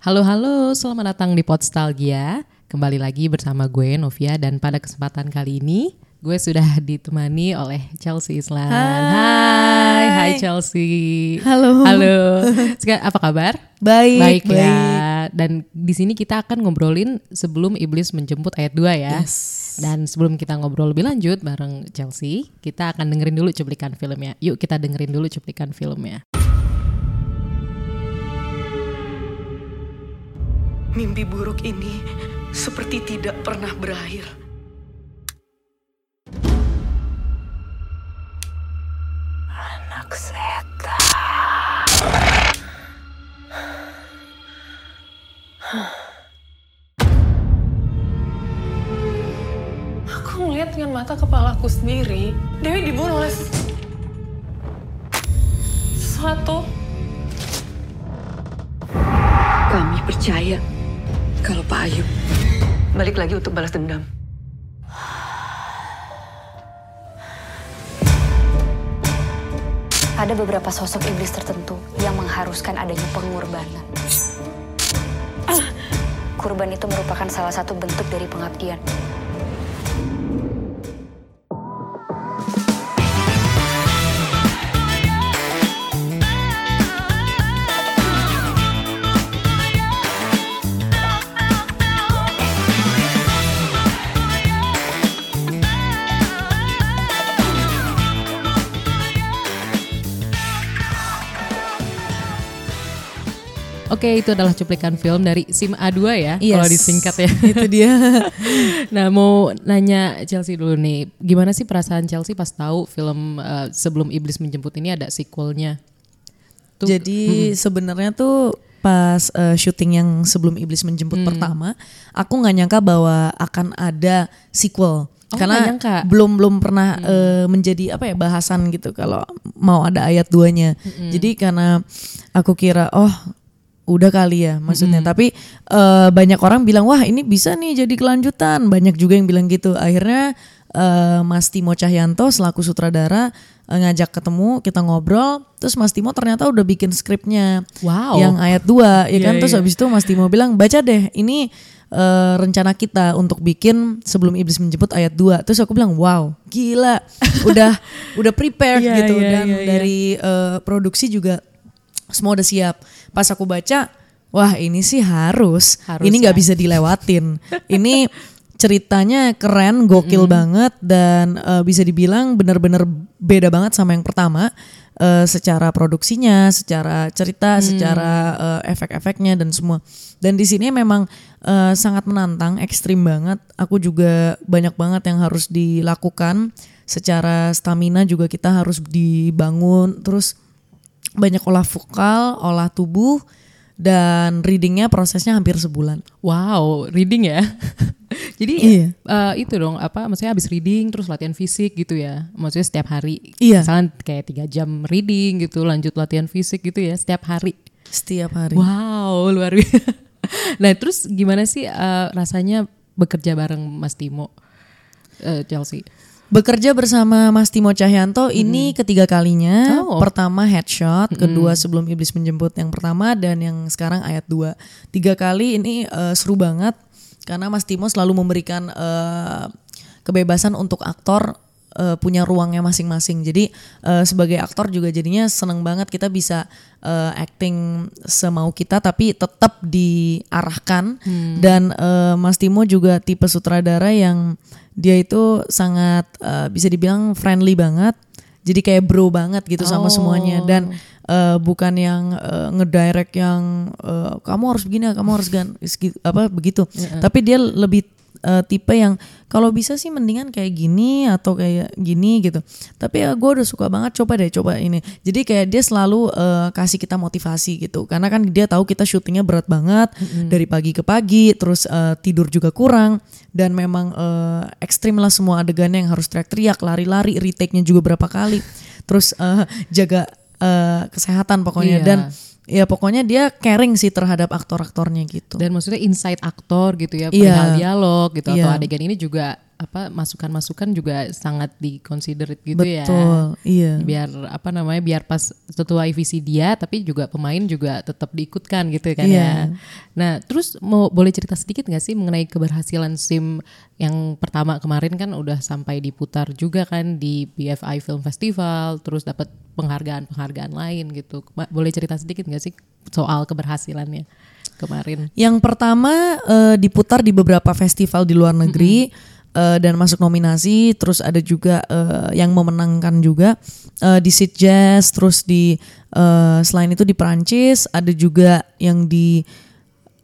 Halo halo, selamat datang di Podstalgia. Kembali lagi bersama gue Novia dan pada kesempatan kali ini gue sudah ditemani oleh Chelsea Islan. Hai, hai Chelsea. Halo. Halo. Sekarang apa kabar? Baik, baik, ya. Dan di sini kita akan ngobrolin sebelum iblis menjemput ayat 2 ya. Yes. Dan sebelum kita ngobrol lebih lanjut bareng Chelsea, kita akan dengerin dulu cuplikan filmnya. Yuk kita dengerin dulu cuplikan filmnya. Mimpi buruk ini seperti tidak pernah berakhir. Anak setan. Aku melihat dengan mata kepalaku sendiri, Dewi dibunuh oleh sesuatu. Kami percaya kalau Pak Ayub balik lagi untuk balas dendam. Ada beberapa sosok iblis tertentu yang mengharuskan adanya pengorbanan. Kurban itu merupakan salah satu bentuk dari pengabdian. Oke, itu adalah cuplikan film dari SIM A2 ya, Yes. kalau disingkat ya. Itu dia. nah, mau nanya Chelsea dulu nih, gimana sih perasaan Chelsea pas tahu film eh, sebelum iblis menjemput ini ada sequelnya? Tuh, Jadi sebenarnya tuh pas eh, syuting yang sebelum iblis menjemput pertama, aku nggak nyangka bahwa akan ada sequel. Oh, Karena belum belum pernah eh, menjadi apa ya bahasan gitu kalau mau ada ayat duanya. Jadi karena aku kira oh udah kali ya maksudnya tapi eh, banyak orang bilang wah ini bisa nih jadi kelanjutan banyak juga yang bilang gitu akhirnya eh, Mas Timo Cahyanto selaku sutradara eh, ngajak ketemu kita ngobrol terus Mas Timo ternyata udah bikin skripnya Wow. yang ayat 2 ya Iya, kan terus iya. habis itu Mas Timo bilang baca deh ini eh, rencana kita untuk bikin sebelum iblis menjemput ayat 2 terus aku bilang wow gila udah udah prepared Iya, gitu iya, dan iya, iya. dari eh, produksi juga semua udah siap. Pas aku baca, wah ini sih harus, Harus ini nggak ya. bisa dilewatin. ini ceritanya keren, gokil banget dan eh, bisa dibilang bener-bener beda banget sama yang pertama. eh, secara produksinya, secara cerita, secara eh, efek-efeknya dan semua. Dan di sini memang eh, sangat menantang, ekstrim banget. Aku juga banyak banget yang harus dilakukan. Secara stamina juga kita harus dibangun. Terus banyak olah vokal, olah tubuh, dan readingnya prosesnya hampir sebulan. Wow, reading ya. Jadi Iya. eh, itu dong apa maksudnya habis reading terus latihan fisik gitu ya. Maksudnya setiap hari. Iya. Misalnya kayak tiga jam reading gitu, lanjut latihan fisik gitu ya setiap hari. Setiap hari. Wow, luar biasa. nah, terus gimana sih eh, rasanya bekerja bareng Mas Timo eh, Chelsea? Bekerja bersama Mas Timo Cahyanto ini ketiga kalinya. Oh. Pertama headshot, kedua sebelum iblis menjemput yang pertama dan yang sekarang ayat 2. Tiga kali ini eh, seru banget karena Mas Timo selalu memberikan eh, kebebasan untuk aktor eh, punya ruangnya masing-masing. Jadi eh, sebagai aktor juga jadinya seneng banget kita bisa eh, acting semau kita tapi tetap diarahkan dan eh, Mas Timo juga tipe sutradara yang dia itu sangat eh, bisa dibilang friendly banget. Jadi kayak bro banget gitu sama Oh. semuanya dan eh, bukan yang eh, ngedirect yang eh, kamu harus begini, kamu harus gan apa begitu. Tapi dia lebih eh, tipe yang kalau bisa sih mendingan kayak gini atau kayak gini gitu. Tapi ya gue udah suka banget coba deh coba ini. Jadi kayak dia selalu eh, kasih kita motivasi gitu. Karena kan dia tahu kita syutingnya berat banget dari pagi ke pagi, terus eh, tidur juga kurang dan memang eh, ekstrim lah semua adegannya yang harus teriak-teriak, lari-lari, retake-nya juga berapa kali. Terus eh, jaga eh, kesehatan pokoknya Iya. dan ya pokoknya dia caring sih terhadap aktor-aktornya gitu. Dan maksudnya inside aktor gitu ya, Iya. perihal dialog gitu atau Iya. adegan ini juga apa masukan-masukan juga sangat diconsiderate gitu ya. Betul, iya. Biar apa namanya biar pas sesuai visi dia tapi juga pemain juga tetap diikutkan gitu kan Iya. ya. Nah, terus mau boleh cerita sedikit nggak sih mengenai keberhasilan SIM yang pertama kemarin kan udah sampai diputar juga kan di BFI Film Festival, terus dapat penghargaan-penghargaan lain gitu. Boleh cerita sedikit nggak sih soal keberhasilannya kemarin? Yang pertama eh, diputar di beberapa festival di luar negeri eh, dan masuk nominasi. Terus ada juga eh, yang memenangkan juga eh, di Jazz. Terus di eh, selain itu di Perancis ada juga yang di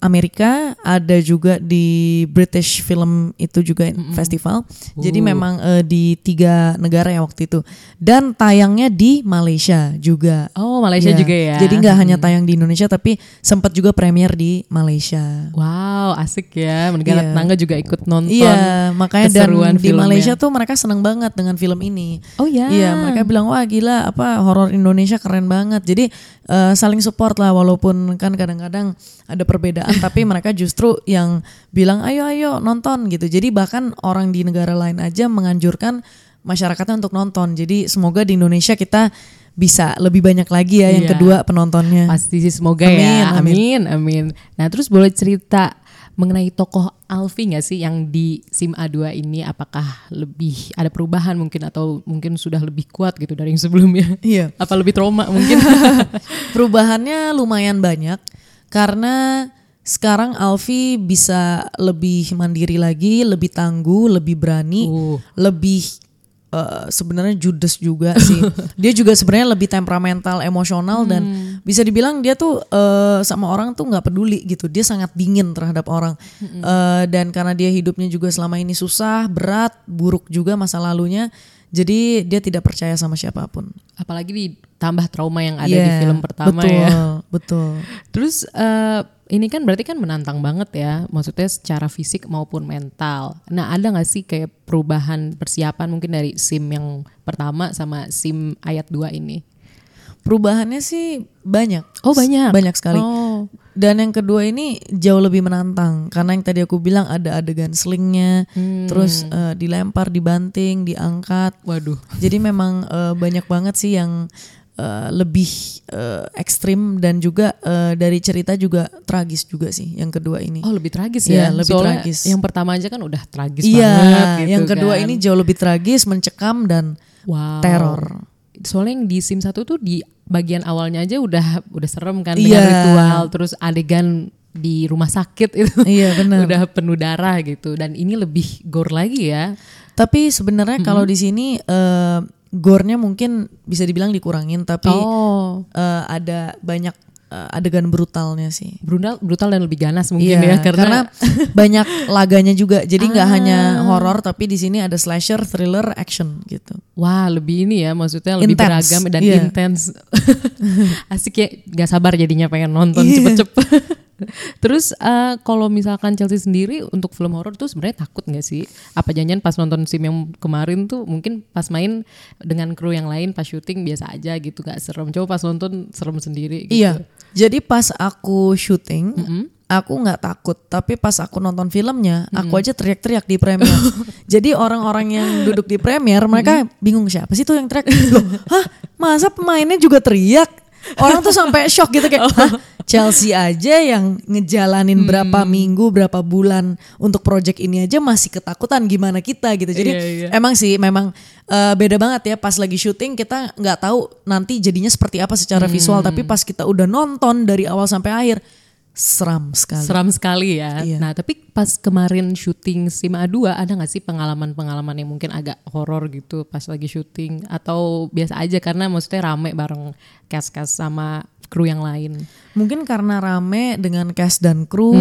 Amerika, ada juga di British Film itu juga festival. Jadi memang eh, di tiga negara ya waktu itu. Dan tayangnya di Malaysia juga. Oh, Malaysia Iya. juga ya. Jadi nggak hanya tayang di Indonesia tapi sempat juga premier di Malaysia. Wow, asik ya. Negara Iya. tetangga juga ikut nonton. Iya, makanya dan keseruan di filmnya. Malaysia tuh mereka seneng banget dengan film ini. Oh ya. Iya, mereka bilang wah gila apa horor Indonesia keren banget. Jadi eh, saling support lah walaupun kan kadang-kadang ada perbedaan tapi mereka justru yang bilang ayo ayo nonton gitu. Jadi bahkan orang di negara lain aja menganjurkan masyarakatnya untuk nonton. Jadi semoga di Indonesia kita bisa lebih banyak lagi ya yang Iya. kedua penontonnya. Pasti sih semoga Amin, ya. amin. Amin, amin. Nah, terus boleh cerita mengenai tokoh Alfi nggak sih yang di SIM A2 ini apakah lebih ada perubahan mungkin atau mungkin sudah lebih kuat gitu dari yang sebelumnya? Iya. Apa lebih trauma mungkin? Perubahannya lumayan banyak karena sekarang Alfi bisa lebih mandiri lagi, lebih tangguh, lebih berani, Uh. lebih eh, sebenarnya judes juga sih. dia juga sebenarnya lebih temperamental, emosional dan bisa dibilang dia tuh eh, sama orang tuh nggak peduli gitu. Dia sangat dingin terhadap orang. Eh, dan karena dia hidupnya juga selama ini susah, berat, buruk juga masa lalunya. Jadi dia tidak percaya sama siapa pun. Apalagi ditambah trauma yang ada di Iya, film pertama betul, ya. Betul. Terus eh, ini kan berarti kan menantang banget ya, maksudnya secara fisik maupun mental. Nah ada nggak sih kayak perubahan persiapan mungkin dari SIM yang pertama sama SIM ayat 2 ini? Perubahannya sih banyak. Oh banyak? Banyak sekali. Oh. Dan yang kedua ini jauh lebih menantang karena yang tadi aku bilang ada adegan slingnya, Hmm. terus eh, dilempar, dibanting, diangkat. Waduh. Jadi memang eh, banyak banget sih yang eh, lebih eh, ekstrim dan juga eh, dari cerita juga tragis juga sih yang kedua ini. Oh lebih tragis Iya, ya? lebih Soalnya tragis. Yang pertama aja kan udah tragis Iya, banget gitu yang kedua kan. ini jauh lebih tragis, mencekam dan wow. teror. Soalnya yang di SIM 1 tuh di bagian awalnya aja udah udah serem kan Iya. dengan ritual terus adegan di rumah sakit itu Iya, benar. udah penuh darah gitu dan ini lebih gore lagi ya. Tapi sebenarnya kalau di sini eh, gore-nya mungkin bisa dibilang dikurangin, tapi Oh. eh, ada banyak eh, adegan brutalnya sih. brutal brutal dan lebih ganas mungkin Iya, ya karena, banyak laganya juga. Jadi nggak Ah. hanya horor, tapi di sini ada slasher, thriller, action gitu. wah lebih ini ya maksudnya lebih Intense, beragam dan iya. intens asik ya nggak sabar jadinya pengen nonton Iya. cepet-cepet terus eh, kalau misalkan Chelsea sendiri untuk film horor tuh sebenarnya takut nggak sih apa janjian pas nonton sim yang kemarin tuh mungkin pas main dengan kru yang lain pas syuting biasa aja gitu nggak serem coba pas nonton serem sendiri gitu. Iya. Jadi pas aku syuting, aku nggak takut. Tapi pas aku nonton filmnya, aku aja teriak-teriak di premier. Jadi orang-orang yang duduk di premier, mereka bingung siapa sih tuh yang teriak. Loh, hah? Masa pemainnya juga teriak? Orang tuh sampai shock gitu kayak, hah? Chelsea aja yang ngejalanin berapa minggu, berapa bulan untuk project ini aja masih ketakutan gimana kita gitu. Jadi Iya, iya. emang sih memang eh, beda banget ya pas lagi syuting kita nggak tahu nanti jadinya seperti apa secara visual tapi pas kita udah nonton dari awal sampai akhir seram sekali. Seram sekali ya. Iya. Nah, tapi pas kemarin syuting SIM A2 ada nggak sih pengalaman-pengalaman yang mungkin agak horor gitu pas lagi syuting atau biasa aja karena maksudnya rame bareng cast-cast sama kru yang lain. Mungkin karena rame dengan cast dan kru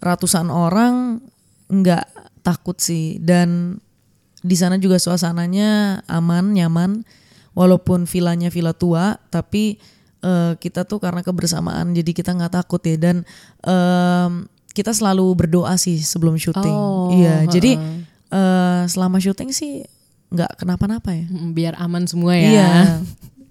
ratusan orang nggak takut sih dan di sana juga suasananya aman nyaman walaupun villanya villa tua tapi eh, kita tuh karena kebersamaan jadi kita nggak takut ya dan em, kita selalu berdoa sih sebelum syuting Oh, iya jadi heeh. eh, selama syuting sih nggak kenapa-napa ya Biar aman semua ya. Iya.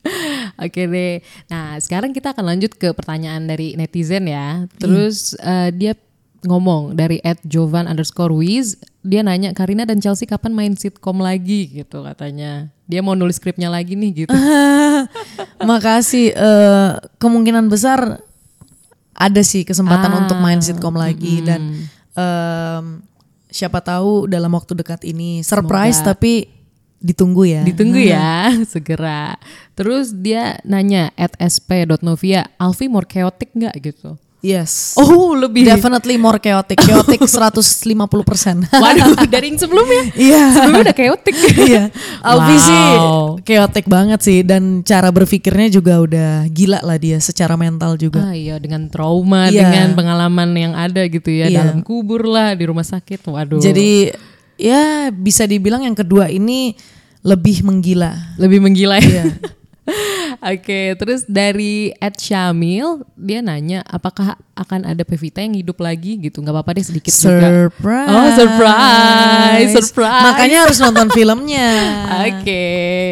Oke deh. Nah, sekarang kita akan lanjut ke pertanyaan dari netizen ya. Terus eh, dia ngomong dari at Jovan underscore Wiz dia nanya Karina dan Chelsea kapan main sitcom lagi? gitu katanya. Dia mau nulis skripnya lagi nih gitu. Makasih. eh, kemungkinan besar ada sih kesempatan Ah, untuk main sitkom lagi dan em, siapa tahu dalam waktu dekat ini surprise Semoga. tapi ditunggu ya. ditunggu ya segera. Terus dia nanya at sp.novia Alfi more chaotic nggak? gitu Yes. oh lebih Definitely more chaotic. Chaotic 150%. waduh dari yang sebelumnya Iya. sebelumnya udah chaotic Iya. Alfi sih Wow. chaotic banget sih dan cara berpikirnya juga udah gila lah dia secara mental juga. Ah iya dengan trauma Iya. dengan pengalaman yang ada gitu ya Iya. dalam kubur lah di rumah sakit. Waduh. Jadi ya bisa dibilang yang kedua ini lebih menggila. lebih menggila ya. Oke, terus dari Ed Syamil dia nanya apakah akan ada Pevita yang hidup lagi gitu? Nggak apa-apa deh sedikit juga. Surprise. Oh surprise, surprise. Makanya harus nonton filmnya. Oke,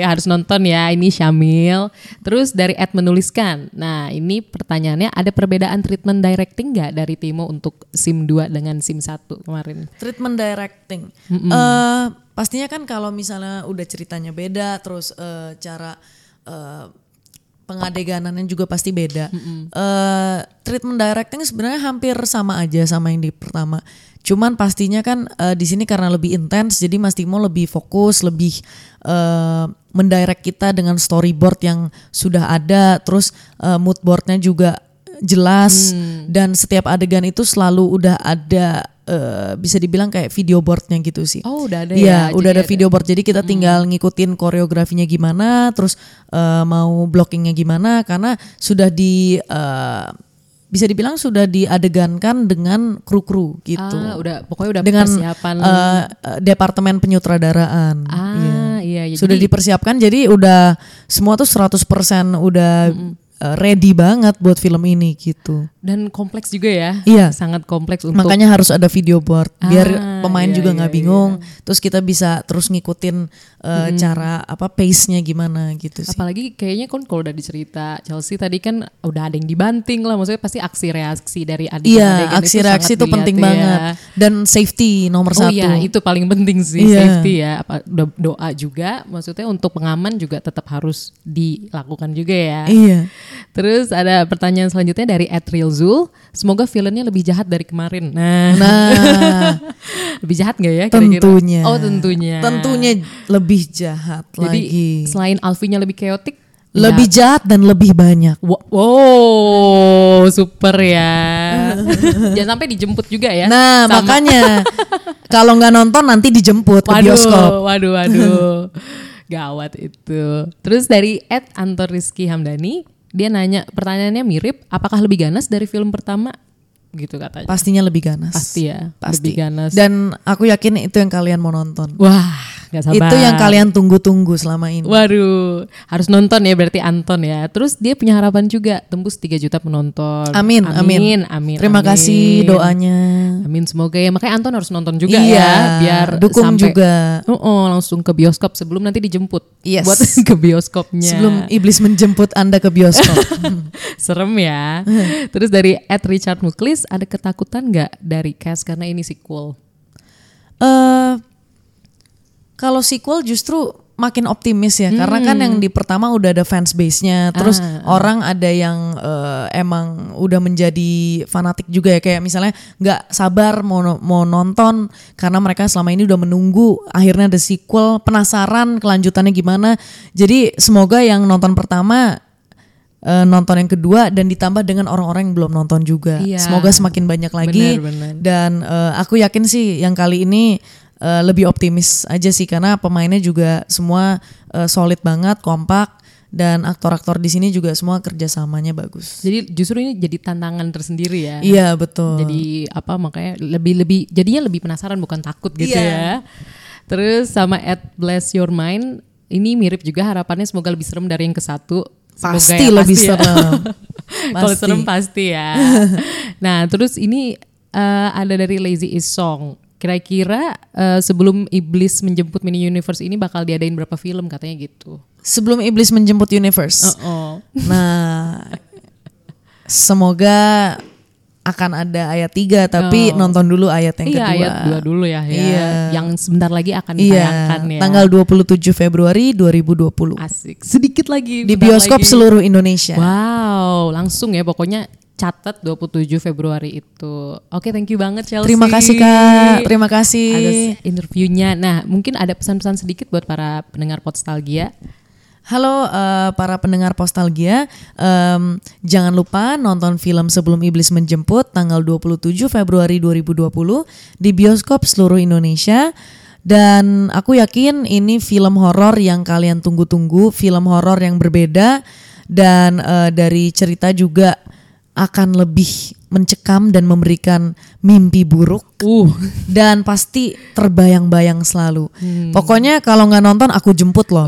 harus nonton ya. Ini Syamil. Terus dari Ed menuliskan. Nah, ini pertanyaannya ada perbedaan treatment directing nggak dari Timo untuk SIM 2 dengan SIM 1 kemarin? Treatment directing. Eh, pastinya kan kalau misalnya udah ceritanya beda, terus eh, cara eh, pengadeganannya juga pasti beda. Eh, treatment directing sebenarnya hampir sama aja sama yang di pertama. Cuman pastinya kan eh, di sini karena lebih intens, jadi Mas Timo lebih fokus, lebih eh, mendirect kita dengan storyboard yang sudah ada, terus eh, mood boardnya juga jelas dan setiap adegan itu selalu udah ada eh, bisa dibilang kayak video boardnya gitu sih. Oh, udah ada Iya, ya. udah Jadi ada video board. Jadi kita tinggal ngikutin koreografinya gimana, terus eh, mau blockingnya gimana, karena sudah di eh, bisa dibilang sudah diadegankan dengan kru-kru gitu. Ah, udah pokoknya udah dengan persiapan. eh, eh, departemen penyutradaraan. ah, iya, iya. Sudah Jadi- dipersiapkan jadi udah semua tuh 100% udah eh, ready banget buat film ini gitu. dan kompleks juga ya. Iya. Sangat kompleks untuk Makanya harus ada video board biar Ah, pemain iya, juga iya, nggak bingung. Terus kita bisa terus ngikutin uh, cara apa pace-nya gimana gitu sih. Apalagi kayaknya kan kalau udah dicerita Chelsea tadi kan udah ada yang dibanting lah maksudnya pasti aksi reaksi dari adik Iya, aksi reaksi itu penting banget dan safety nomor Oh satu. iya itu paling penting sih Iya. safety ya apa do- doa juga maksudnya untuk pengaman juga tetap harus dilakukan juga ya. Iya. Terus ada pertanyaan selanjutnya dari Zul semoga filmnya lebih jahat dari kemarin. Nah, Nah, lebih jahat nggak ya? kira-kira? tentunya. Oh tentunya. Tentunya lebih jahat Jadi lagi. selain Alfinya lebih chaotic, Lebih jahat dan lebih banyak. Wa- Wow, super ya. Jangan sampai dijemput juga ya. Nah, Sama- makanya kalau nggak nonton nanti dijemput ke waduh, bioskop. Waduh, waduh. Gawat itu. Terus dari Ed Anton Rizky Hamdani, dia nanya pertanyaannya mirip, apakah lebih ganas dari film pertama? Gitu katanya. Pastinya lebih ganas. Pasti ya, Pasti. lebih ganas. Dan aku yakin itu yang kalian mau nonton. Wah, gak sabar. Itu yang kalian tunggu-tunggu selama ini. Waduh, harus nonton ya berarti Anton ya. Terus dia punya harapan juga tembus 3 juta penonton. Amin, amin. amin, amin. Terima amin. kasih doanya. Amin semoga ya. Makanya Anton harus nonton juga Iya, ya, biar dukung sampai, juga. Oh, oh, langsung ke bioskop sebelum nanti dijemput. Yes. Buat ke bioskopnya. Sebelum iblis menjemput Anda ke bioskop. Serem ya. Terus dari Ed Richard Muklis ada ketakutan nggak dari cast karena ini sequel? Kalau sequel justru makin optimis ya karena kan yang di pertama udah ada fans base-nya terus Hmm. Ah, orang ada yang eh, emang udah menjadi fanatik juga ya kayak misalnya nggak sabar mau mau nonton karena mereka selama ini udah menunggu akhirnya ada sequel penasaran kelanjutannya gimana jadi semoga yang nonton pertama eh, nonton yang kedua dan ditambah dengan orang-orang yang belum nonton juga Iya. semoga semakin banyak lagi Benar, benar. dan eh, aku yakin sih yang kali ini eh, lebih optimis aja sih karena pemainnya juga semua eh, solid banget, kompak dan aktor-aktor di sini juga semua kerjasamanya bagus. Jadi justru ini jadi tantangan tersendiri ya. Iya betul. Jadi apa makanya lebih lebih jadinya lebih penasaran bukan takut gitu Iya. ya. Terus sama at Bless Your Mind ini mirip juga harapannya semoga lebih serem dari yang ke satu. Semoga pasti ya, lebih pasti ya. serem. Kalau Pasti. serem pasti ya. nah terus ini eh, ada dari Lazy Is Song. Kira-kira eh, sebelum iblis menjemput mini universe ini bakal diadain berapa film katanya gitu. Sebelum iblis menjemput universe. Oh, Nah, semoga akan ada ayat 3 tapi Oh. nonton dulu ayat yang iya kedua. ayat dua dulu ya, ya. Iya. Yang sebentar lagi akan Iya, ditayangkan ya. tanggal 27 Februari 2020 Asik. Sedikit lagi. di bioskop lagi. seluruh Indonesia. Wow, langsung ya pokoknya catat 27 Februari itu. Oke, thank you banget Chelsea. Terima kasih Kak, terima kasih. Ada interviewnya. Nah, mungkin ada pesan-pesan sedikit buat para pendengar Podstalgia. Halo eh, para pendengar Postalgia, Em, jangan lupa nonton film Sebelum Iblis Menjemput tanggal 27 Februari 2020 di bioskop seluruh Indonesia. Dan aku yakin ini film horor yang kalian tunggu-tunggu, film horor yang berbeda dan eh, dari cerita juga akan lebih mencekam dan memberikan mimpi buruk Uh, dan pasti terbayang-bayang selalu. Hmm. Pokoknya kalau nggak nonton aku jemput loh.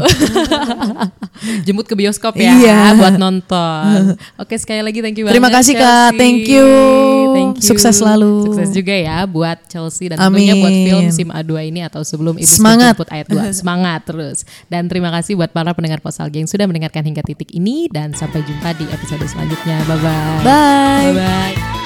jemput ke bioskop ya Iya. buat nonton. Oke, sekali lagi thank you Terima banget, kasih, Kak. Chelsea. Thank you. Thank you. Sukses selalu. Sukses juga ya buat Chelsea dan tentunya buat Amin. film Sim A2 ini atau sebelum Iblis Semangat. Menjemput ayat 2. Semangat terus. Dan terima kasih buat para pendengar Podstalgia yang sudah mendengarkan hingga titik ini dan sampai jumpa di episode selanjutnya. Bye bye. Bye. Bye bye.